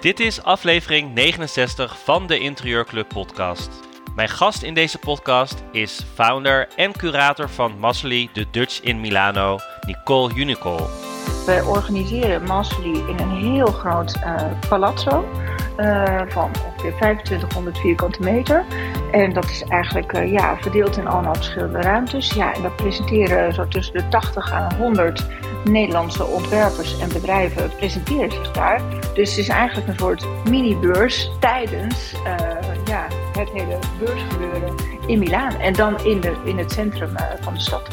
Dit is aflevering 69 van de Interieurclub podcast. Mijn gast in deze podcast is founder en curator van Massely de Dutch in Milano, Nicole Unicol. Wij organiseren Massely in een heel groot uh, palazzo uh, van ongeveer 2500 vierkante meter. En dat is eigenlijk uh, ja, verdeeld in allemaal verschillende ruimtes. Ja, en dat presenteren zo tussen de 80 en 100 Nederlandse ontwerpers en bedrijven presenteren zich daar. Dus het is eigenlijk een soort mini-beurs tijdens uh, ja, het hele beursgebeuren in Milaan. En dan in, de, in het centrum uh, van de stad.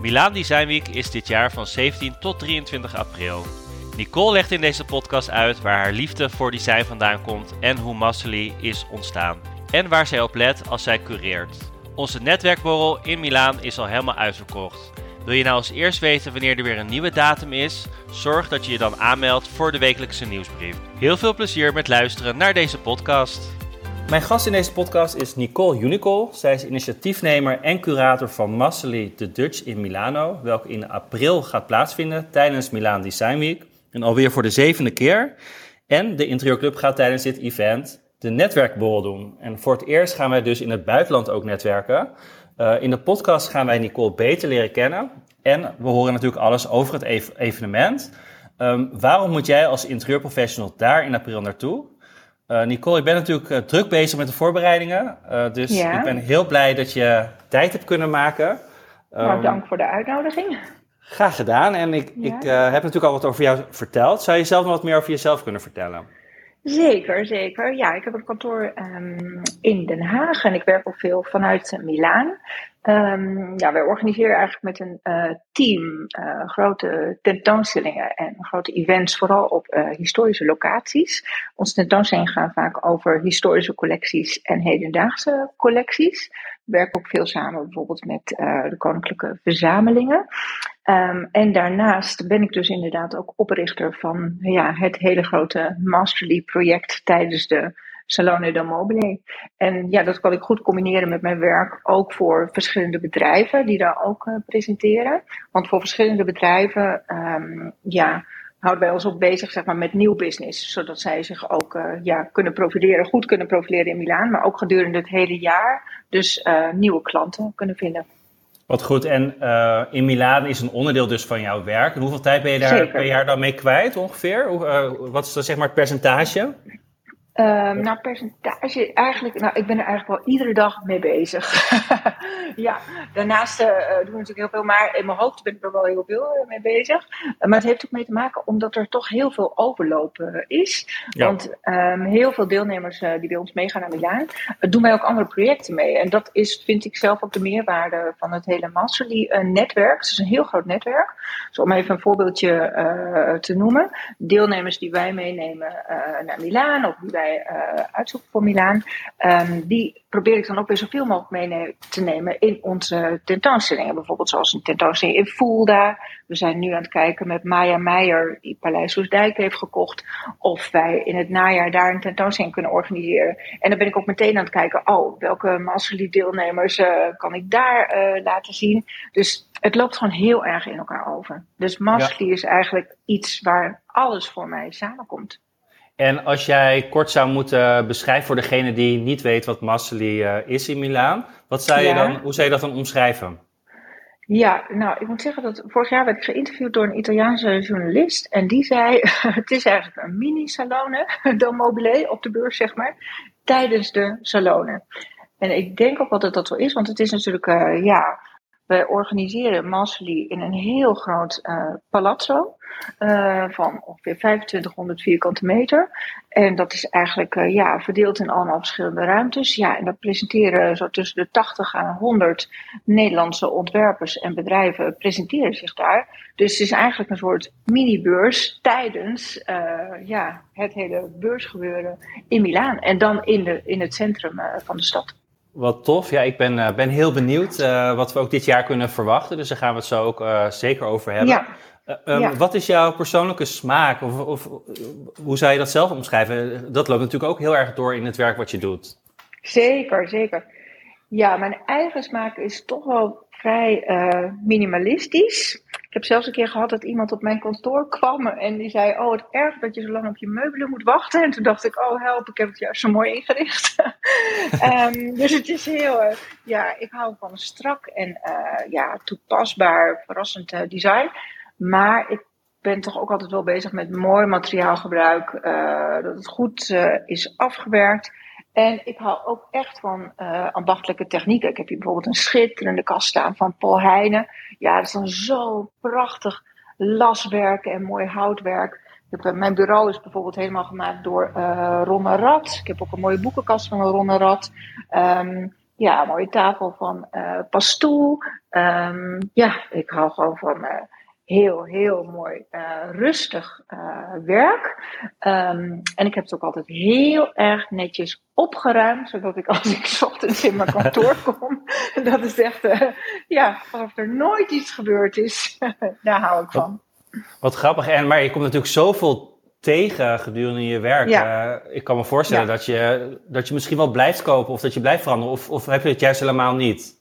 Milaan Design Week is dit jaar van 17 tot 23 april. Nicole legt in deze podcast uit waar haar liefde voor design vandaan komt en hoe Massely is ontstaan. En waar zij op let als zij cureert. Onze netwerkborrel in Milaan is al helemaal uitverkocht. Wil je nou als eerst weten wanneer er weer een nieuwe datum is? Zorg dat je je dan aanmeldt voor de wekelijkse nieuwsbrief. Heel veel plezier met luisteren naar deze podcast. Mijn gast in deze podcast is Nicole Unicol. Zij is initiatiefnemer en curator van Massely The Dutch in Milano, welke in april gaat plaatsvinden tijdens Milaan Design Week. En alweer voor de zevende keer. En de Interieurclub gaat tijdens dit event de netwerkborrel doen. En voor het eerst gaan wij dus in het buitenland ook netwerken. Uh, in de podcast gaan wij Nicole beter leren kennen. En we horen natuurlijk alles over het ev evenement. Um, waarom moet jij als interieurprofessional daar in april naartoe? Uh, Nicole, ik ben natuurlijk uh, druk bezig met de voorbereidingen. dus ja. ik ben heel blij dat je tijd hebt kunnen maken. Um, nou, dank voor de uitnodiging. Graag gedaan. En ik, ja. ik heb natuurlijk al wat over jou verteld. Zou je zelf nog wat meer over jezelf kunnen vertellen? Zeker, zeker. Ja, ik heb een kantoor um, in Den Haag en ik werk ook veel vanuit Milaan. Um, ja, wij organiseren eigenlijk met een uh, team uh, grote tentoonstellingen en grote events, vooral op uh, historische locaties. Onze tentoonstellingen gaan vaak over historische collecties en hedendaagse collecties. We werken ook veel samen bijvoorbeeld met de Koninklijke Verzamelingen. Um, en daarnaast ben ik dus inderdaad ook oprichter van ja, het hele grote Masterly project tijdens de Salone del Mobile. En ja, dat kan ik goed combineren met mijn werk ook voor verschillende bedrijven die daar ook uh, presenteren. Want voor verschillende bedrijven um, ja, houden wij ons ook bezig zeg maar, met nieuw business. Zodat zij zich ook uh, ja, kunnen profileren, goed kunnen profileren in Milaan. Maar ook gedurende het hele jaar dus uh, nieuwe klanten kunnen vinden. Wat goed. En uh, in Milaan is een onderdeel dus van jouw werk. En hoeveel tijd ben je daar per jaar dan mee kwijt ongeveer? Wat is dan zeg maar het percentage? Um, nou, percentage, eigenlijk, nou, ik ben er eigenlijk wel iedere dag mee bezig. ja, daarnaast uh, doen we natuurlijk heel veel, maar in mijn hoofd ben ik er wel heel veel uh, mee bezig. Uh, maar het heeft ook mee te maken omdat er toch heel veel overloop is. Ja. Want um, heel veel deelnemers die bij ons meegaan naar Milaan, doen wij ook andere projecten mee. En dat is, vind ik zelf ook de meerwaarde van het hele Masterly-netwerk. Het is een heel groot netwerk. Dus om even een voorbeeldje te noemen. Deelnemers die wij meenemen naar Milaan, of die wij uh, uitzoeken voor Milaan. Um, die probeer ik dan ook weer zoveel mogelijk mee te nemen in onze tentoonstellingen. Bijvoorbeeld zoals een tentoonstelling in Fulda. We zijn nu aan het kijken met Maya Meijer, die Paleis Soesdijk heeft gekocht. Of wij in het najaar daar een tentoonstelling kunnen organiseren. En dan ben ik ook meteen aan het kijken, oh, welke Masterly deelnemers uh, kan ik daar uh, laten zien. Dus het loopt gewoon heel erg in elkaar over. Dus Masterly ja. is eigenlijk iets waar alles voor mij samenkomt. En als jij kort zou moeten beschrijven voor degene die niet weet wat Massely uh, is in Milaan, wat zou je ja. dan, hoe zou je dat dan omschrijven? Ja, nou, ik moet zeggen dat vorig jaar werd ik geïnterviewd door een Italiaanse journalist. En die zei: Het is eigenlijk een mini-salone, del mobile, op de beurs, zeg maar, tijdens de salone. En ik denk ook wel dat dat wel is, want het is natuurlijk, uh, ja, wij organiseren Massely in een heel groot uh, palazzo uh, van ongeveer 2500 vierkante meter. En dat is eigenlijk uh, ja, verdeeld in allemaal verschillende ruimtes. Ja, en dat presenteren zo tussen de 80 en 100 Nederlandse ontwerpers en bedrijven presenteren zich daar. Dus het is eigenlijk een soort mini-beurs tijdens ja, het hele beursgebeuren in Milaan. En dan in, de, in het centrum van de stad. Wat tof. Ja, ik ben, uh, ben heel benieuwd uh, wat we ook dit jaar kunnen verwachten. Dus daar gaan we het zo ook uh, zeker over hebben. Ja. Um, ja. Wat is jouw persoonlijke smaak? Of, of, hoe zou je dat zelf omschrijven? Dat loopt natuurlijk ook heel erg door in het werk wat je doet. Zeker, zeker. Ja, mijn eigen smaak is toch wel vrij minimalistisch. Heb zelfs een keer gehad dat iemand op mijn kantoor kwam en die zei: Oh, het erg dat je zo lang op je meubelen moet wachten. En toen dacht ik: Oh, help, ik heb het juist zo mooi ingericht. um, dus het is heel, uh, ja, ik hou van strak en uh, ja, toepasbaar, verrassend uh, design. Maar ik ben toch ook altijd wel bezig met mooi materiaalgebruik, dat het goed is afgewerkt. En ik hou ook echt van ambachtelijke technieken. Ik heb hier bijvoorbeeld een schitterende kast staan van Paul Heijnen. Ja, dat is dan zo prachtig laswerk en mooi houtwerk. Heb, uh, mijn bureau is bijvoorbeeld helemaal gemaakt door uh, Ronne Rad. Ik heb ook een mooie boekenkast van Ronne Rad. Um, ja, een mooie tafel van uh, Pastoel. Um, ja, ik hou gewoon van heel, heel mooi uh, rustig uh, werk. Um, en ik heb het ook altijd heel erg netjes opgeruimd, zodat ik als ik ochtends in mijn kantoor kom, dat is echt, uh, ja, alsof er nooit iets gebeurd is. Daar hou ik van. Wat, wat, grappig. En, maar je komt natuurlijk zoveel tegen gedurende je werk. Ja. ik kan me voorstellen ja. dat, je, dat je misschien wel blijft kopen of dat je blijft veranderen. Of, of heb je het juist helemaal niet?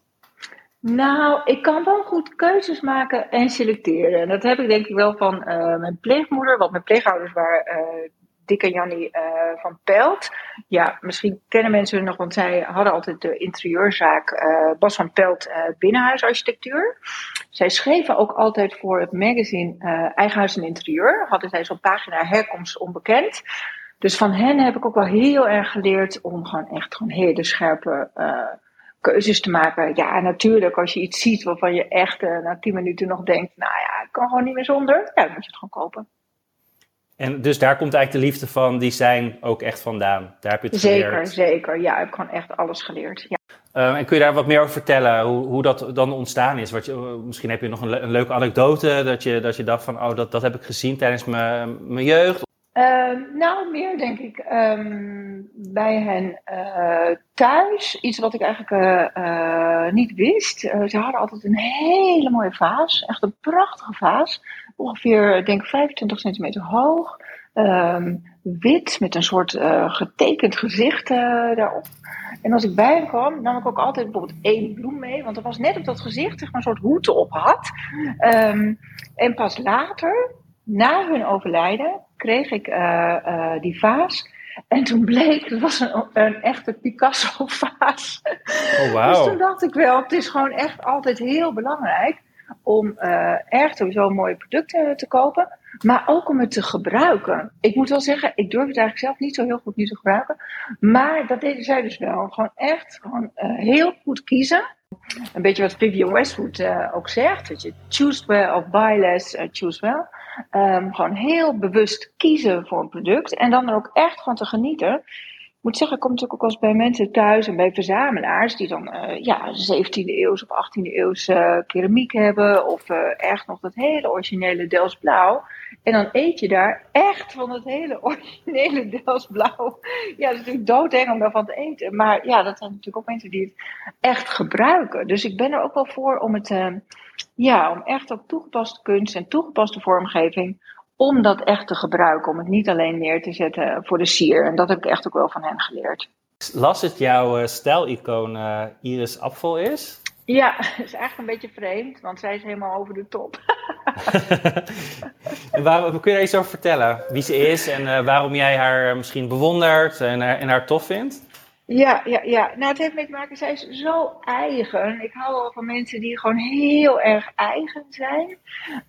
Nou, ik kan wel goed keuzes maken en selecteren. En dat heb ik denk ik wel van uh, mijn pleegmoeder, want mijn pleegouders waren uh, Dick en Jannie uh, van Pelt. Ja, misschien kennen mensen hun nog, want zij hadden altijd de interieurzaak Bas van Pelt binnenhuisarchitectuur. Zij schreven ook altijd voor het magazine Eigen Huis en Interieur. Hadden zij zo'n pagina herkomst onbekend. Dus van hen heb ik ook wel heel erg geleerd om gewoon echt gewoon hele scherpe keuzes te maken. Ja, natuurlijk, als je iets ziet waarvan je echt uh, na tien minuten nog denkt, nou ja, ik kan gewoon niet meer zonder, ja, dan moet je het gewoon kopen. En dus daar komt eigenlijk de liefde van design ook echt vandaan. Daar heb je het zeker, geleerd. Zeker, zeker. Ja, ik heb gewoon echt alles geleerd. Ja. Uh, en kun je daar wat meer over vertellen, hoe, hoe dat dan ontstaan is? Wat je, misschien heb je nog een, le een, leuke anekdote, dat je, dat je dacht van, oh, dat, dat heb ik gezien tijdens mijn jeugd. Uh, nou, meer denk ik um, bij hen uh, thuis. Iets wat ik eigenlijk uh, niet wist. ze hadden altijd een hele mooie vaas. Echt een prachtige vaas. Ongeveer, denk ik, 25 centimeter hoog. Um, wit, met een soort getekend gezicht daarop. En als ik bij hem kwam, nam ik ook altijd bijvoorbeeld één bloem mee. Want er was net op dat gezicht zeg maar, een soort hoed op had. En pas later, na hun overlijden, kreeg ik uh, uh, die vaas. En toen bleek, het was een, een echte Picasso-vaas. Oh, wow. Dus toen dacht ik wel, het is gewoon echt altijd heel belangrijk om uh, echt sowieso mooie producten te kopen. Maar ook om het te gebruiken. Ik moet wel zeggen, ik durf het eigenlijk zelf niet zo heel goed nu te gebruiken. Maar dat deden zij dus wel. Gewoon echt gewoon, uh, heel goed kiezen. Een beetje wat Vivian Westwood uh, ook zegt. Dat je choose well of buy less, choose well. Um, gewoon heel bewust kiezen voor een product. En dan er ook echt van te genieten. Moet zeggen, ik kom natuurlijk ook eens bij mensen thuis en bij verzamelaars die dan uh, ja, 17e eeuws of 18e eeuws uh, keramiek hebben. Of uh, echt nog dat hele originele Dels Blauw. En dan eet je daar echt van het hele originele Dels Blauw. Ja, dat is natuurlijk doodeng om daarvan te eten. Maar ja, dat zijn natuurlijk ook mensen die het echt gebruiken. Dus ik ben er ook wel voor om het, ja, om echt ook toegepaste kunst en toegepaste vormgeving om dat echt te gebruiken, om het niet alleen neer te zetten voor de sier. En dat heb ik echt ook wel van hen geleerd. Las het jouw uh, stijlicoon uh, Iris Apfel is? Ja, dat is eigenlijk een beetje vreemd, want zij is helemaal over de top. en waar, kun je daar iets over vertellen? Wie ze is en uh, waarom jij haar misschien bewondert en, en haar tof vindt? Ja, ja, ja. Nou, het heeft mee te maken, zij is zo eigen. Ik hou wel van mensen die gewoon heel erg eigen zijn.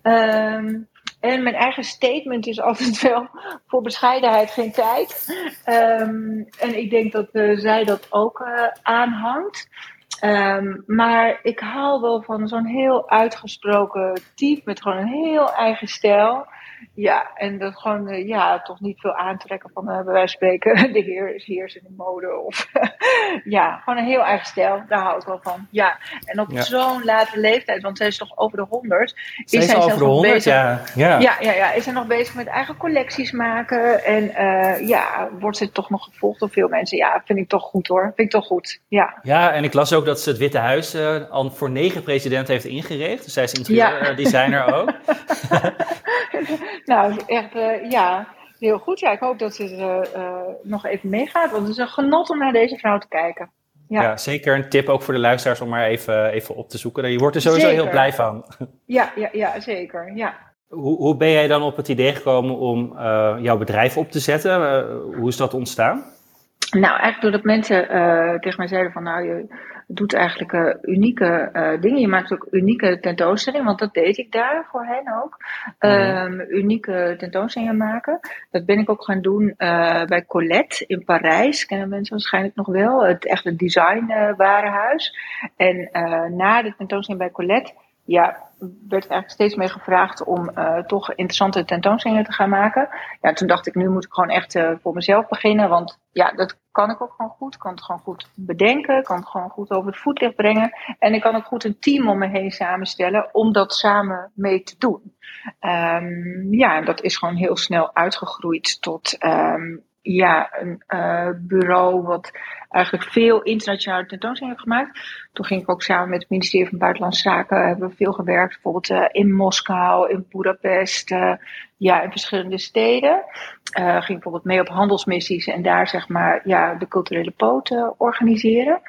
Um, en mijn eigen statement is altijd wel voor bescheidenheid geen tijd. Um, en ik denk dat uh, zij dat ook uh, aanhangt. Um, maar ik hou wel van zo'n heel uitgesproken type met gewoon een heel eigen stijl. Ja, en dat gewoon, uh, ja, toch niet veel aantrekken van, uh, bij wijze van spreken, de heer is heers in de mode. Of, ja, gewoon een heel eigen stijl. Daar hou ik wel van. Ja, en op ja. zo'n late leeftijd, want zij is toch over de honderd. Is zij over de honderd, ja. Ja. ja. Ja, ja, is zij nog bezig met eigen collecties maken. En uh, ja, wordt ze toch nog gevolgd door veel mensen. Ja, vind ik toch goed hoor. Vind ik toch goed, ja. Ja, en ik las ook dat ze het Witte Huis al voor negen presidenten heeft ingericht. Dus zij is interieurdesigner ja. ook. nou, echt, uh, ja, heel goed. Ja, ik hoop dat ze uh, uh, nog even meegaat. Want het is een genot om naar deze vrouw te kijken. Ja. ja. zeker een tip ook voor de luisteraars om maar even, even op te zoeken. Je wordt er sowieso heel blij van. Ja, ja, ja zeker. Ja. Hoe, hoe ben jij dan op het idee gekomen om uh, jouw bedrijf op te zetten? Hoe is dat ontstaan? Nou, eigenlijk doordat mensen tegen mij zeiden van nou, je doet eigenlijk uh, unieke uh, dingen. Je maakt ook unieke tentoonstellingen, want dat deed ik daar voor hen ook. Um, unieke tentoonstellingen maken. Dat ben ik ook gaan doen bij Colette in Parijs. Kennen mensen waarschijnlijk nog wel. Het echte design warenhuis. En na de tentoonstelling bij Colette ja, werd eigenlijk steeds meer gevraagd om uh, toch interessante tentoonstellingen te gaan maken. Ja, toen dacht ik, nu moet ik gewoon echt uh, voor mezelf beginnen. Want ja, dat kan ik ook gewoon goed. Ik kan het gewoon goed bedenken. kan het gewoon goed over het voetlicht brengen. En ik kan ook goed een team om me heen samenstellen om dat samen mee te doen. Um, ja, en dat is gewoon heel snel uitgegroeid tot um, ja, een uh, bureau wat eigenlijk veel internationale tentoonstellingen heeft gemaakt. Toen ging ik ook samen met het ministerie van Buitenlandse Zaken, hebben we veel gewerkt, bijvoorbeeld uh, in Moskou, in Budapest, uh, ja, in verschillende steden. ging bijvoorbeeld mee op handelsmissies en daar zeg maar ja, de culturele poten organiseren.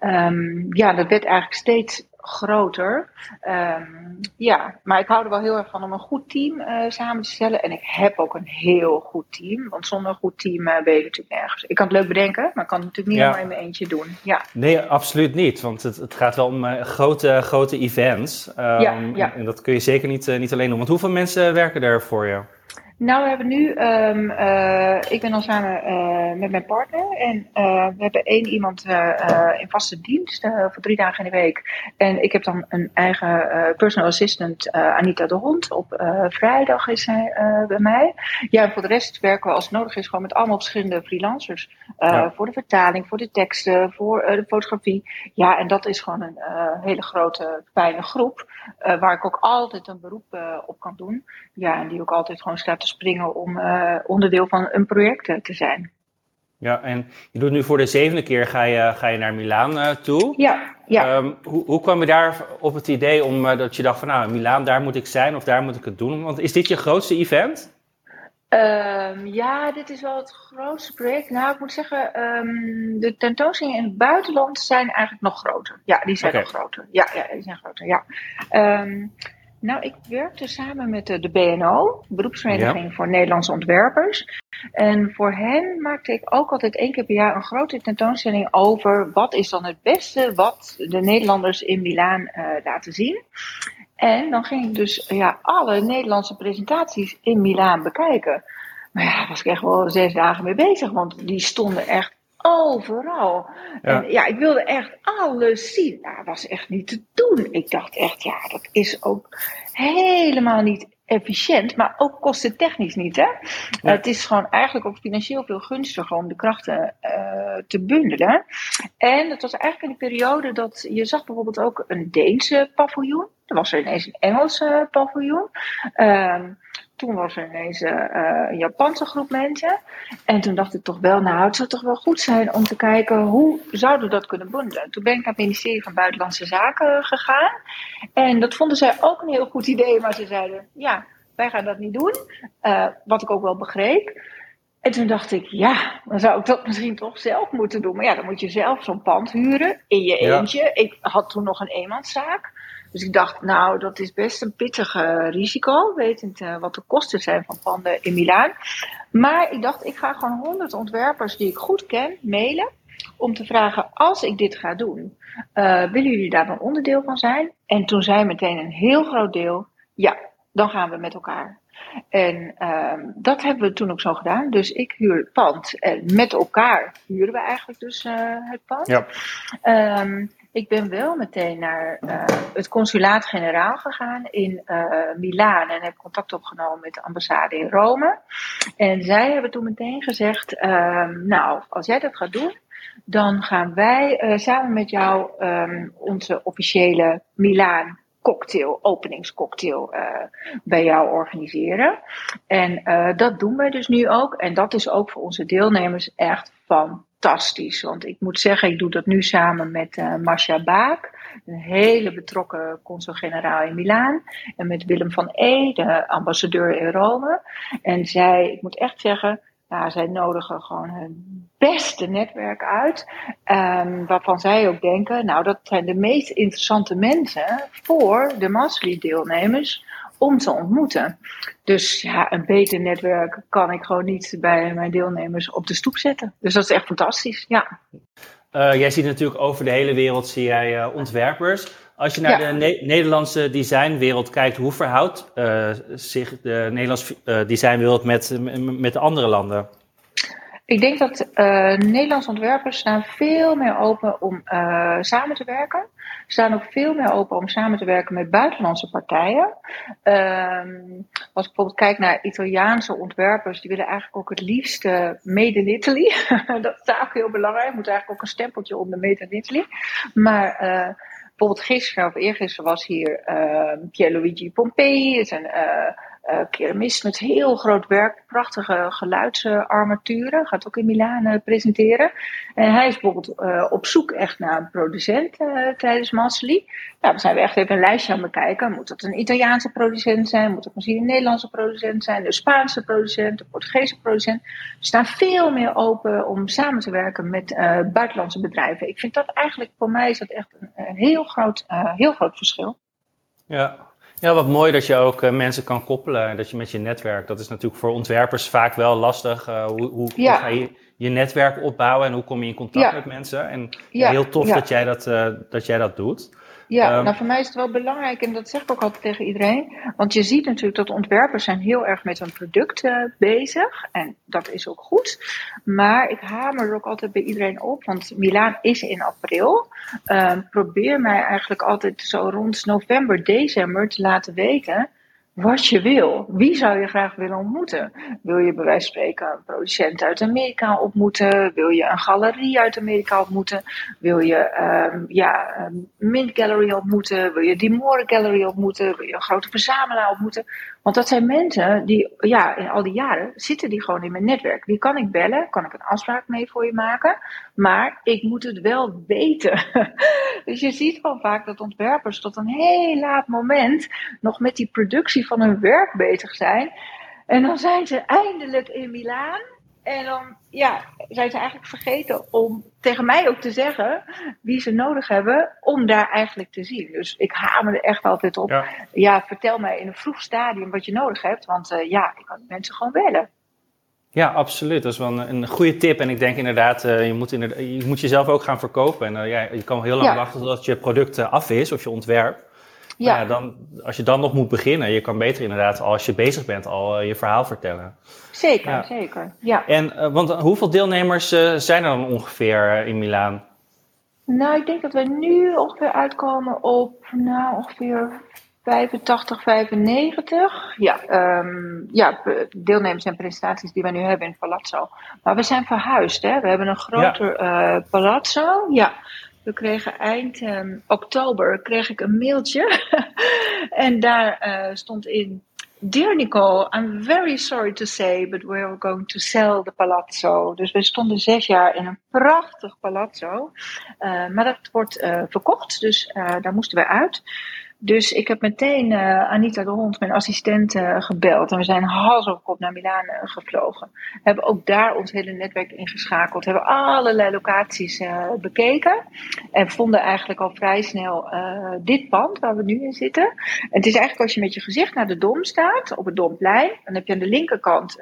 Um, ja, dat werd eigenlijk steeds groter. Um, ja, maar ik hou er wel heel erg van om een goed team uh, samen te stellen. En ik heb ook een heel goed team. Want zonder een goed team uh, ben je natuurlijk nergens. Ik kan het leuk bedenken, maar ik kan het natuurlijk niet ja. in mijn eentje doen. Ja. Nee, absoluut niet. Want het, het gaat wel om uh, grote, grote events. Um, ja, ja. En dat kun je zeker niet, niet alleen doen. Want hoeveel mensen werken er voor je? Nou, we hebben nu, um, uh, ik ben dan samen uh, met mijn partner en uh, we hebben één iemand in vaste dienst voor drie dagen in de week. En ik heb dan een eigen personal assistant, Anita de Hond. Op vrijdag is zij bij mij. Ja, en voor de rest werken we als het nodig is gewoon met allemaal verschillende freelancers. Ja. Voor de vertaling, voor de teksten, voor de fotografie. Ja, en dat is gewoon een hele grote, fijne groep. Waar ik ook altijd een beroep op kan doen. Ja, en die ook altijd gewoon staat te springen om uh, onderdeel van een project te zijn. Ja, en je doet nu voor de zevende keer ga je, ga je naar Milaan toe. Ja, ja. Um, hoe, hoe kwam je daar op het idee om dat je dacht van nou, Milaan, daar moet ik zijn of daar moet ik het doen? Want is dit je grootste event? Um, ja, dit is wel het grootste project. Nou, ik moet zeggen, um, de tentoonstellingen in het buitenland zijn eigenlijk nog groter. Ja, die zijn okay. nog groter. Ja, ja, die zijn groter, ja. Um, nou, ik werkte samen met de, de BNO, Beroepsvereniging ja. voor Nederlandse Ontwerpers. En voor hen maakte ik ook altijd één keer per jaar een grote tentoonstelling over wat is dan het beste wat de Nederlanders in Milaan uh, laten zien. En dan ging ik dus ja, alle Nederlandse presentaties in Milaan bekijken. Maar ja, daar was ik echt wel zes dagen mee bezig, want die stonden echt overal. Ja. En ja, ik wilde echt alles zien. Nou, dat was echt niet te doen. Ik dacht echt, ja, dat is ook helemaal niet efficiënt, maar ook kostentechnisch niet. Hè? Ja. het is gewoon eigenlijk ook financieel veel gunstiger om de krachten uh, te bundelen. En het was eigenlijk in de periode dat je zag bijvoorbeeld ook een Deense paviljoen. Er was er ineens een Engelse paviljoen. Uh, toen was er ineens uh, een Japanse groep mensen. En toen dacht ik toch wel, nou, het zou toch wel goed zijn om te kijken hoe zouden we dat kunnen bundelen. Toen ben ik naar het ministerie van Buitenlandse Zaken gegaan. En dat vonden zij ook een heel goed idee, maar ze zeiden, ja, wij gaan dat niet doen. Uh, wat ik ook wel begreep. En toen dacht ik, ja, dan zou ik dat misschien toch zelf moeten doen. Maar ja, dan moet je zelf zo'n pand huren in je eentje. Ja. Ik had toen nog een eenmanszaak. Dus ik dacht, nou, dat is best een pittig uh, risico, wetend uh, wat de kosten zijn van panden in Milaan. Maar ik dacht, ik ga gewoon honderd ontwerpers die ik goed ken mailen. Om te vragen, als ik dit ga doen, uh, willen jullie daar een onderdeel van zijn? En toen zei meteen een heel groot deel, ja, dan gaan we met elkaar. En uh, dat hebben we toen ook zo gedaan. Dus ik huur het pand. En met elkaar huren we eigenlijk dus uh, het pand. Ja. Um, ik ben wel meteen naar uh, het consulaat-generaal gegaan in uh, Milaan en heb contact opgenomen met de ambassade in Rome. En zij hebben toen meteen gezegd: uh, Nou, als jij dat gaat doen, dan gaan wij uh, samen met jou um, onze officiële Milaan cocktail, openingscocktail bij jou organiseren. En dat doen wij dus nu ook. En dat is ook voor onze deelnemers echt fantastisch. Want ik moet zeggen, ik doe dat nu samen met uh, Marcia Baak. Een hele betrokken consul-generaal in Milaan. En met Willem van E, de ambassadeur in Rome. En zij, ik moet echt zeggen, Nou, zij nodigen gewoon hun beste netwerk uit. Um, waarvan zij ook denken, nou, dat zijn de meest interessante mensen voor de Mastery deelnemers om te ontmoeten. Dus ja, een beter netwerk kan ik gewoon niet bij mijn deelnemers op de stoep zetten. Dus dat is echt fantastisch, ja. Uh, jij ziet natuurlijk over de hele wereld zie jij uh, ontwerpers. Als je naar de ne Nederlandse designwereld kijkt, hoe verhoudt uh, zich de Nederlandse designwereld met, met de andere landen? Ik denk dat Nederlandse ontwerpers staan veel meer open om samen te werken staan ook veel meer open om samen te werken met buitenlandse partijen. Um, als ik bijvoorbeeld kijk naar Italiaanse ontwerpers, die willen eigenlijk ook het liefste Made in Italy. dat is ook heel belangrijk. Moet eigenlijk ook een stempeltje onder Made in Italy. Maar uh, bijvoorbeeld gisteren of eergisteren was hier Pierluigi Pompei. Is een uh, uh, keramist met heel groot werk, prachtige geluidsarmaturen. Gaat ook in Milaan uh, presenteren. En hij is bijvoorbeeld uh, op zoek echt naar een producent tijdens Massely. Nou, dan zijn we echt even een lijstje aan bekijken. Moet dat een Italiaanse producent zijn? Moet het misschien een Nederlandse producent zijn? Een Spaanse producent? Een Portugese producent? We staan veel meer open om samen te werken met buitenlandse bedrijven. Ik vind dat eigenlijk, voor mij is dat echt een, een heel, groot, heel groot verschil. Ja, ja, wat mooi dat je ook uh, mensen kan koppelen. Dat je met je netwerk, dat is natuurlijk voor ontwerpers vaak wel lastig. Uh, hoe, hoe, ja. hoe, ga je je netwerk opbouwen en hoe kom je in contact ja. met mensen? En ja. heel tof dat, jij dat, uh, dat jij dat doet. Ja, um, nou voor mij is het wel belangrijk en dat zeg ik ook altijd tegen iedereen. Want je ziet natuurlijk dat ontwerpers zijn heel erg met hun product uh, bezig. En dat is ook goed. Maar ik hamer er ook altijd bij iedereen op. Want Milaan is in april. Um, probeer mij eigenlijk altijd zo rond november, december te laten weten wat je wil. Wie zou je graag willen ontmoeten? Wil je bij wijze van spreken een producent uit Amerika ontmoeten? Wil je een galerie uit Amerika ontmoeten? Wil je um, ja, een Mint Gallery ontmoeten? Wil je Dimore Gallery ontmoeten? Wil je een grote verzamelaar ontmoeten? Want dat zijn mensen die, ja, in al die jaren zitten die gewoon in mijn netwerk. Die kan ik bellen, kan ik een afspraak mee voor je maken. Maar ik moet het wel weten. dus je ziet gewoon vaak dat ontwerpers tot een heel laat moment nog met die productie van hun werk bezig zijn. En dan zijn ze eindelijk in Milaan. En dan ja, zijn ze eigenlijk vergeten om tegen mij ook te zeggen wie ze nodig hebben om daar eigenlijk te zien. Dus ik hamer er echt altijd op. Ja, ja vertel mij in een vroeg stadium wat je nodig hebt. Want uh, ja, ik kan mensen gewoon bellen. Ja, absoluut. Dat is wel een, een goede tip. En ik denk inderdaad, uh, je, moet inderdaad je moet jezelf ook gaan verkopen. En uh, ja, je kan heel lang ja. wachten tot je product af is of je ontwerp. Ja. ja. dan, als je dan nog moet beginnen, je kan beter inderdaad als je bezig bent al uh, je verhaal vertellen. Zeker, ja. zeker. Ja. En uh, want hoeveel deelnemers zijn er dan ongeveer in Milaan? Nou, ik denk dat we nu ongeveer uitkomen op nou, ongeveer 85, 95. Ja, um, ja, deelnemers en presentaties die we nu hebben in Palazzo. Maar we zijn verhuisd, hè. We hebben een groter ja. Palazzo. Ja. We kregen eind um, oktober kreeg ik een mailtje. en daar uh, stond in. Dear Nicole, I'm very sorry to say, but we're going to sell the palazzo. Dus we stonden zes jaar in een prachtig palazzo. Uh, maar dat wordt uh, verkocht, dus daar moesten we uit. Dus ik heb meteen uh, Anita de Hond, mijn assistent, uh, gebeld. En we zijn hals over kop naar Milaan uh, gevlogen. We hebben ook daar ons hele netwerk ingeschakeld. We hebben allerlei locaties bekeken. En vonden eigenlijk al vrij snel dit pand waar we nu in zitten. En het is eigenlijk als je met je gezicht naar de Dom staat, op het Domplein. Dan heb je aan de linkerkant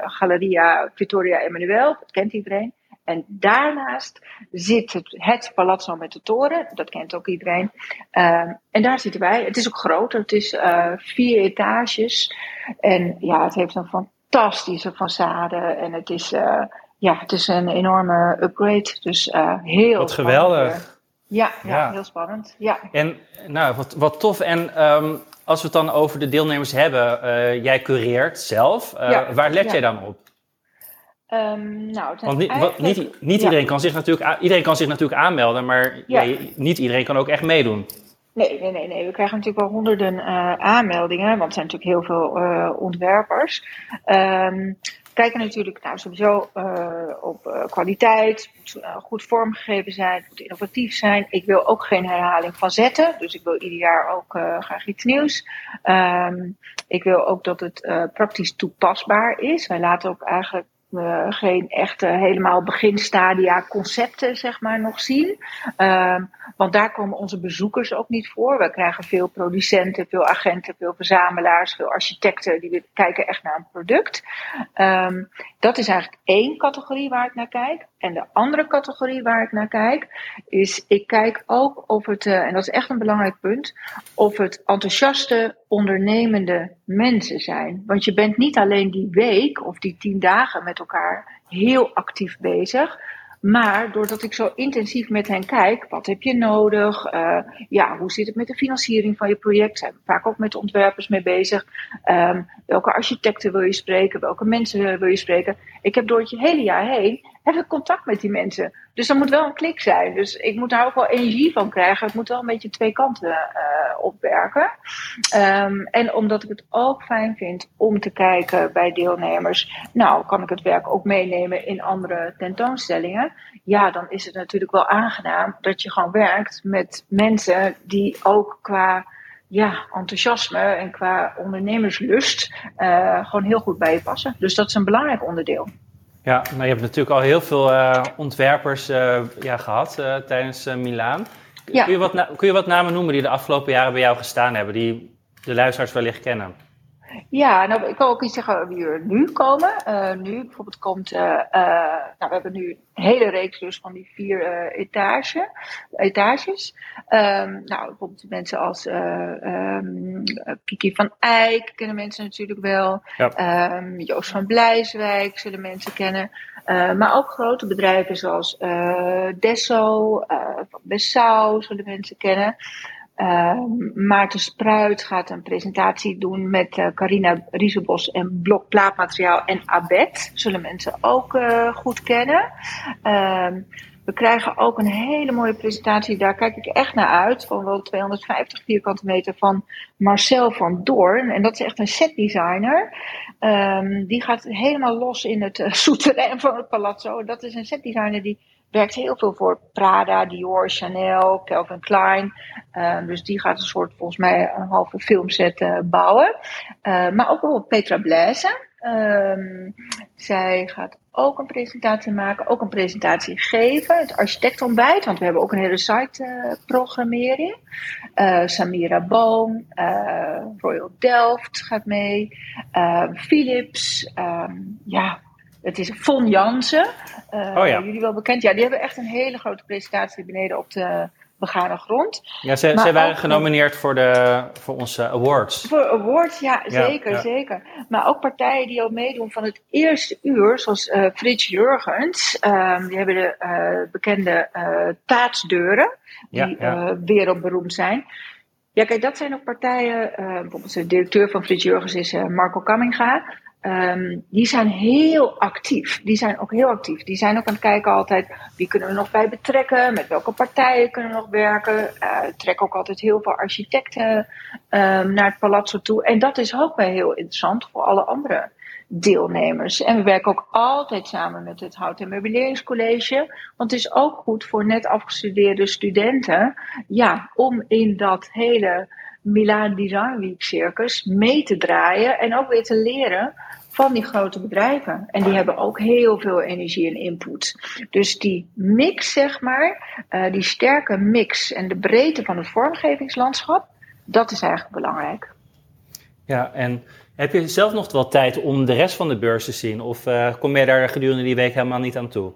Galeria Victoria Emanuel. Dat kent iedereen. En daarnaast zit het, het Palazzo met de toren. Dat kent ook iedereen. Uh, en daar zitten wij. Het is ook groter. Het is uh, vier etages. En ja, het heeft een fantastische façade. En het is, uh, ja, het is een enorme upgrade. Dus heel Wat geweldig. Ja, ja, ja, heel spannend. Ja. En nou, wat, wat tof. En um, als we het dan over de deelnemers hebben, jij cureert zelf. Ja, waar let jij dan op? Um, nou, Want niet, eigenlijk... niet, niet iedereen, kan zich natuurlijk, iedereen kan zich natuurlijk aanmelden, maar niet iedereen kan ook echt meedoen. Nee, nee, nee, nee. We krijgen natuurlijk wel honderden uh, aanmeldingen, want er zijn natuurlijk heel veel uh, ontwerpers. Um, kijken natuurlijk nou, sowieso uh, op kwaliteit, moet goed vormgegeven zijn, moet innovatief zijn. Ik wil ook geen herhaling van zetten, dus ik wil ieder jaar ook graag iets nieuws. Um, ik wil ook dat het praktisch toepasbaar is. Wij laten ook eigenlijk uh, geen echte helemaal beginstadia concepten zeg maar nog zien. Uh, want daar komen onze bezoekers ook niet voor. We krijgen veel producenten, veel agenten, veel verzamelaars, veel architecten die kijken echt naar een product. Um, dat is eigenlijk één categorie waar ik naar kijk. En de andere categorie waar ik naar kijk, is ik kijk ook of het, uh, en dat is echt een belangrijk punt, of het enthousiaste, ondernemende mensen zijn. Want je bent niet alleen die week of die tien dagen met elkaar heel actief bezig. Maar doordat ik zo intensief met hen kijk, wat heb je nodig? Uh, ja, hoe zit het met de financiering van je project? Zijn we vaak ook met ontwerpers mee bezig. Um, welke architecten wil je spreken? Welke mensen wil je spreken? Ik heb door het hele jaar heen heb ik contact met die mensen. Dus er moet wel een klik zijn. Dus ik moet daar ook wel energie van krijgen. Het moet wel een beetje twee kanten uh, opwerken. Um, en omdat ik het ook fijn vind om te kijken bij deelnemers. Nou, kan ik het werk ook meenemen in andere tentoonstellingen? Ja, dan is het natuurlijk wel aangenaam dat je gewoon werkt met mensen die ook qua ja, enthousiasme en qua ondernemerslust uh, gewoon heel goed bij je passen. Dus dat is een belangrijk onderdeel. Ja, nou, je hebt natuurlijk al heel veel uh, ontwerpers uh, ja, gehad uh, tijdens Milaan. Ja. Kun, je wat kun je wat namen noemen die de afgelopen jaren bij jou gestaan hebben, die de luisteraars wellicht kennen? Ja, nou, ik kan ook iets zeggen wie er nu komen. Uh, nu bijvoorbeeld komt, uh, uh, nou, we hebben nu een hele reeks dus van die vier etage, etages. Um, nou, bijvoorbeeld mensen als um, Kiki van Eyck kennen mensen natuurlijk wel. Ja. Um, Joost van Blijswijk zullen mensen kennen. maar ook grote bedrijven zoals Desso, Van Bessau zullen mensen kennen. Uh, Maarten Spruit gaat een presentatie doen met uh, Carina Rieselbos en Blok Plaatmateriaal en Abet. Zullen mensen ook uh, goed kennen. Ehm, we krijgen ook een hele mooie presentatie, daar kijk ik echt naar uit, van wel 250 vierkante meter van Marcel van Doorn. En dat is echt een setdesigner. Um, die gaat helemaal los in het uh, van het palazzo. Dat is een setdesigner die werkt heel veel voor Prada, Dior, Chanel, Calvin Klein. Uh, dus die gaat een soort, volgens mij, een halve filmset uh, bouwen. Uh, maar ook bijvoorbeeld Petra Blaise. Um, zij gaat ook een presentatie maken, ook een presentatie geven. Het architectontbijt, want we hebben ook een hele site programmering. Samira Boom, Royal Delft gaat mee. Philips, ja, het is Von Jansen. Uh, oh ja. Jullie wel bekend. Ja, die hebben echt een hele grote presentatie beneden op de begane grond. Ja, ze, ze waren genomineerd voor, de, voor onze awards. Voor awards, ja, zeker, ja. zeker. Maar ook partijen die al meedoen van het eerste uur, zoals uh, Frits Jurgens. Um, die hebben de uh, bekende uh, taatsdeuren, die ja, wereldberoemd zijn. Ja, kijk, dat zijn ook partijen. bijvoorbeeld de directeur van Frits Jurgens is Marco Kamminga. Um, die zijn heel actief. Die zijn ook heel actief. Die zijn ook aan het kijken altijd wie kunnen we nog bij betrekken, met welke partijen kunnen we nog werken. Uh, trekken ook altijd heel veel architecten um, naar het palazzo toe. En dat is ook wel heel interessant voor alle andere deelnemers. En we werken ook altijd samen met het Hout- en Meubeleringscollege. Want het is ook goed voor net afgestudeerde studenten, ja, om in dat hele Milaan Design Week circus mee te draaien en ook weer te leren van die grote bedrijven. En die hebben ook heel veel energie en input. Dus die mix, zeg maar, uh, die sterke mix en de breedte van het vormgevingslandschap, dat is eigenlijk belangrijk. Ja, en heb je zelf nog wel tijd om de rest van de beurs te zien? Of uh, kom je daar gedurende die week helemaal niet aan toe?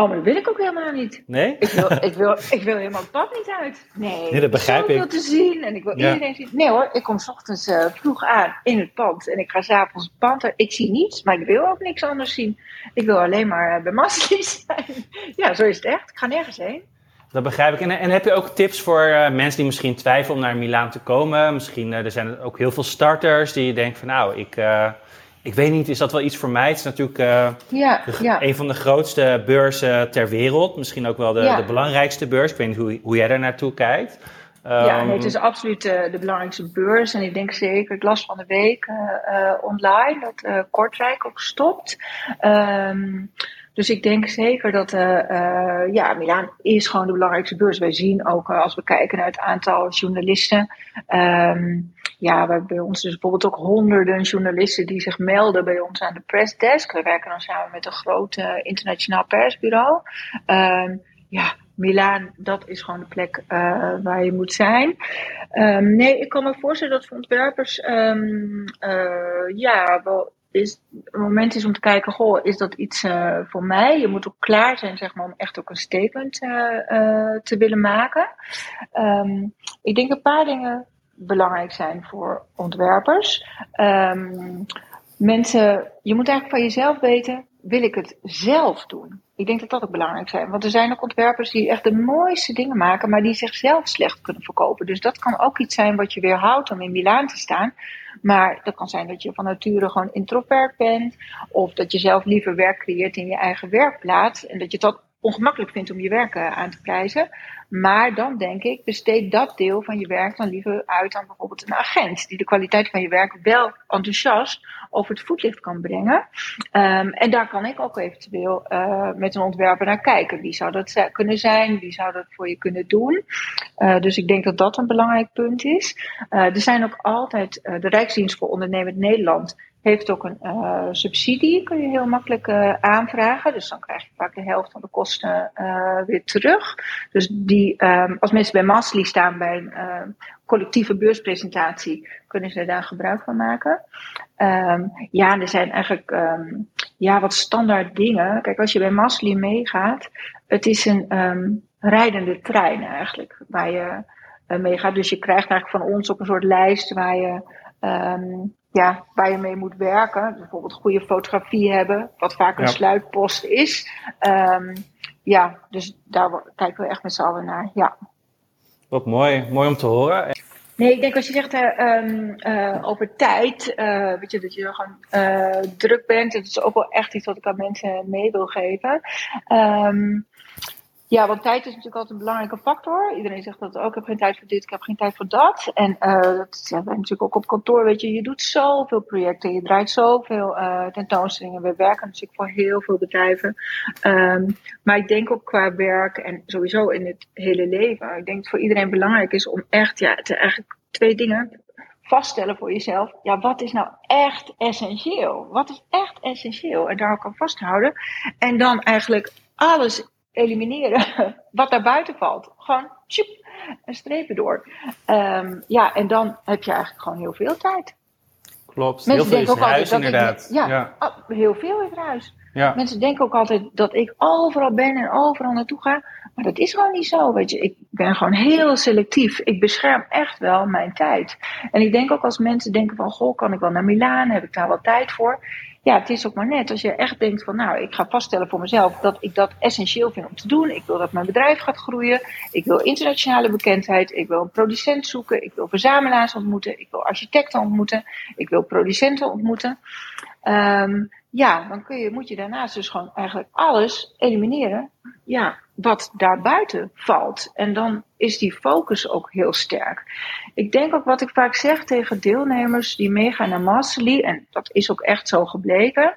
Oh, maar dat wil ik ook helemaal niet. Nee? Ik wil, ik wil, ik wil helemaal het pad niet uit. Nee, nee dat begrijp ik. Ik wil te zien en ik wil ja. iedereen zien. Nee hoor, ik kom s ochtends uh, vroeg aan in het pand en ik ga s'avonds het pand uit. Ik zie niets, maar ik wil ook niks anders zien. Ik wil alleen maar uh, bij Masli zijn. ja, zo is het echt. Ik ga nergens heen. Dat begrijp ik. En, en heb je ook tips voor uh, mensen die misschien twijfelen om naar Milaan te komen? Misschien er zijn ook heel veel starters die denken van nou, ik ik weet niet, is dat wel iets voor mij? Het is natuurlijk uh, ja, ja. een van de grootste beurzen ter wereld. Misschien ook wel de, ja. de belangrijkste beurs. Ik weet niet hoe, hoe jij daar naartoe kijkt. Um, ja, nee, het is absoluut uh, de belangrijkste beurs. En ik denk zeker, ik las van de week uh, online dat Kortrijk ook stopt. Um, dus ik denk zeker dat uh, ja, Milaan is gewoon de belangrijkste beurs. Wij zien ook als we kijken naar het aantal journalisten. Um, ja, bij ons dus bijvoorbeeld ook honderden journalisten die zich melden bij ons aan de pressdesk. We werken dan samen met een groot internationaal persbureau. Um, ja, Milaan, dat is gewoon de plek waar je moet zijn. Um, nee, ik kan me voorstellen dat voor ontwerpers, ja, wel is, moment is om te kijken, goh, is dat iets uh, voor mij? Je moet ook klaar zijn, zeg maar, om echt ook een statement te willen maken. Um, ik denk een paar dingen belangrijk zijn voor ontwerpers. mensen, je moet eigenlijk van jezelf weten, wil ik het zelf doen? Ik denk dat dat ook belangrijk is. Want er zijn ook ontwerpers die echt de mooiste dingen maken, maar die zichzelf slecht kunnen verkopen. Dus dat kan ook iets zijn wat je weerhoudt om in Milaan te staan. Maar dat kan zijn dat je van nature gewoon introvert bent. Of dat je zelf liever werk creëert in je eigen werkplaats. En dat je dat ongemakkelijk vindt om je werk eh, aan te prijzen. Maar dan denk ik, besteed dat deel van je werk dan liever uit aan bijvoorbeeld een agent. Die de kwaliteit van je werk wel enthousiast over het voetlicht kan brengen. Um, en daar kan ik ook eventueel uh, met een ontwerper naar kijken. Wie zou dat kunnen zijn? Wie zou dat voor je kunnen doen? Uh, dus ik denk dat dat een belangrijk punt is. Uh, er zijn ook altijd de Rijksdienst voor Ondernemend Nederland heeft ook een uh, subsidie, kun je heel makkelijk uh, aanvragen. Dus dan krijg je vaak de helft van de kosten uh, weer terug. Dus die, um, als mensen bij Masli staan bij een collectieve beurspresentatie, kunnen ze daar gebruik van maken. Um, ja, er zijn eigenlijk um, ja, wat standaard dingen. Kijk, als je bij Masli meegaat, het is een rijdende trein eigenlijk, waar je meegaat. Dus je krijgt eigenlijk van ons ook een soort lijst waar je ja, waar je mee moet werken. Bijvoorbeeld goede fotografie hebben, wat vaak een ja. sluitpost is. Um, ja, dus daar kijken we echt met z'n allen naar. Ja. Wat mooi, mooi om te horen. Nee, ik denk als je zegt uh, uh, over tijd, uh, weet je, dat je gewoon druk bent. Dat is ook wel echt iets wat ik aan mensen mee wil geven. Um, ja, want tijd is natuurlijk altijd een belangrijke factor. Iedereen zegt dat ook. Ik heb geen tijd voor dit, ik heb geen tijd voor dat. En uh, dat ja, wij natuurlijk ook op kantoor. Weet je, je doet zoveel projecten, je draait zoveel uh, tentoonstellingen. We werken natuurlijk voor heel veel bedrijven. Um, maar ik denk ook qua werk en sowieso in het hele leven. Ik denk dat voor iedereen belangrijk is om echt, ja, te eigenlijk twee dingen vaststellen voor jezelf. Ja, wat is nou echt essentieel? Wat is echt essentieel? En daar ook aan vasthouden. En dan eigenlijk alles elimineren wat daar buiten valt. Gewoon een strepen door. Um, ja, en dan heb je eigenlijk gewoon heel veel tijd. Klopt, Mensen heel veel in huis inderdaad. Ik, ja, ja, oh, heel veel in huis. Ja. Mensen denken ook altijd dat ik overal ben en overal naartoe ga. Maar dat is gewoon niet zo. Weet je, ik ben gewoon heel selectief. Ik bescherm echt wel mijn tijd. En ik denk ook als mensen denken van, goh, kan ik wel naar Milaan? Heb ik daar wel tijd voor? ja, het is ook maar net. Als je echt denkt van nou, ik ga vaststellen voor mezelf dat ik dat essentieel vind om te doen. Ik wil dat mijn bedrijf gaat groeien. Ik wil internationale bekendheid. Ik wil een producent zoeken. Ik wil verzamelaars ontmoeten. Ik wil architecten ontmoeten. Ik wil producenten ontmoeten. Um, ja, dan kun je, moet je daarnaast dus gewoon eigenlijk alles elimineren. Ja, wat daarbuiten valt. En dan is die focus ook heel sterk. Ik denk ook wat ik vaak zeg tegen deelnemers die meegaan naar Masterly, en dat is ook echt zo gebleken.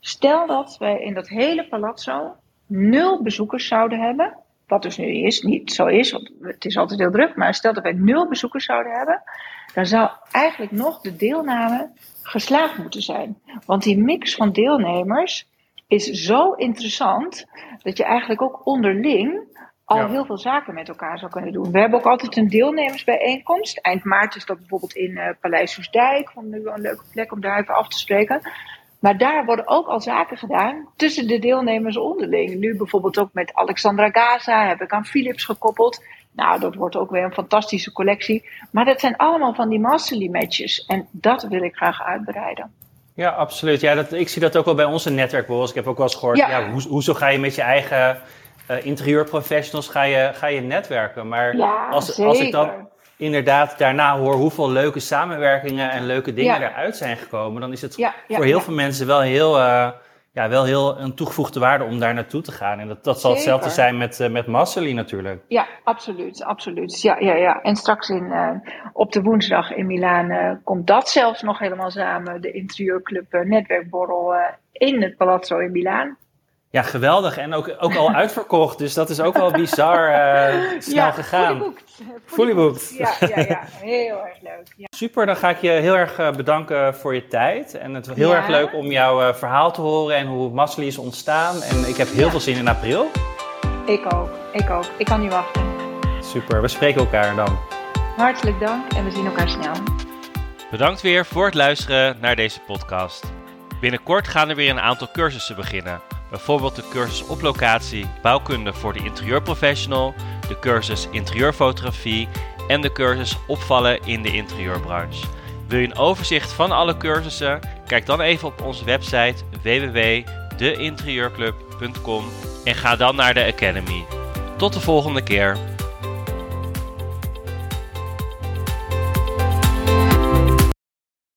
Stel dat wij in dat hele palazzo nul bezoekers zouden hebben. Wat dus nu is, niet zo is, want het is altijd heel druk. Maar stel dat wij nul bezoekers zouden hebben. Dan zou eigenlijk nog de deelname geslaagd moeten zijn. Want die mix van deelnemers is zo interessant dat je eigenlijk ook onderling al heel veel zaken met elkaar zou kunnen doen. We hebben ook altijd een deelnemersbijeenkomst. Eind maart is dat bijvoorbeeld in uh, Paleis Soesdijk. Vond nu wel een leuke plek om daar even af te spreken. Maar daar worden ook al zaken gedaan tussen de deelnemers onderling. Nu bijvoorbeeld ook met Alexandra Gaza heb ik aan Philips gekoppeld. Nou, dat wordt ook weer een fantastische collectie. Maar dat zijn allemaal van die masterly matches. En dat wil ik graag uitbreiden. Ja, absoluut. Ja, dat, ik zie dat ook wel bij onze netwerkborrels. Ik heb ook wel eens gehoord, ja. ja hoe, hoezo ga je met je eigen uh, interieurprofessionals ga je, ga je netwerken? Maar ja, als, als ik dan inderdaad daarna hoor hoeveel leuke samenwerkingen en leuke dingen eruit zijn gekomen, dan is het voor heel veel mensen wel heel... Uh, ja, wel heel een toegevoegde waarde om daar naartoe te gaan. En dat, dat zal hetzelfde zijn met, uh, met Massely natuurlijk. Ja, absoluut, absoluut. Ja, ja, ja. En straks in, uh, op de woensdag in Milaan uh, komt dat zelfs nog helemaal samen. De interieurclub Netwerkborrel in het Palazzo in Milaan. Ja, geweldig. En ook, ook al uitverkocht. Dus dat is ook wel bizar uh, snel ja, gegaan. Fully booked. Ja, ja, ja, heel erg leuk. Ja. Super, dan ga ik je heel erg uh, bedanken voor je tijd. En het is heel erg leuk om jouw uh, verhaal te horen en hoe Masli is ontstaan. En ik heb heel veel zin in april. Ik ook, ik ook. Ik kan niet wachten. Super, we spreken elkaar dan. Hartelijk dank en we zien elkaar snel. Bedankt weer voor het luisteren naar deze podcast. Binnenkort gaan er weer een aantal cursussen beginnen. Bijvoorbeeld de cursus op locatie bouwkunde voor de interieurprofessional, de cursus interieurfotografie en de cursus opvallen in de interieurbranche. Wil je een overzicht van alle cursussen? Kijk dan even op onze website www.deinterieurclub.com en ga dan naar de Academy. Tot de volgende keer.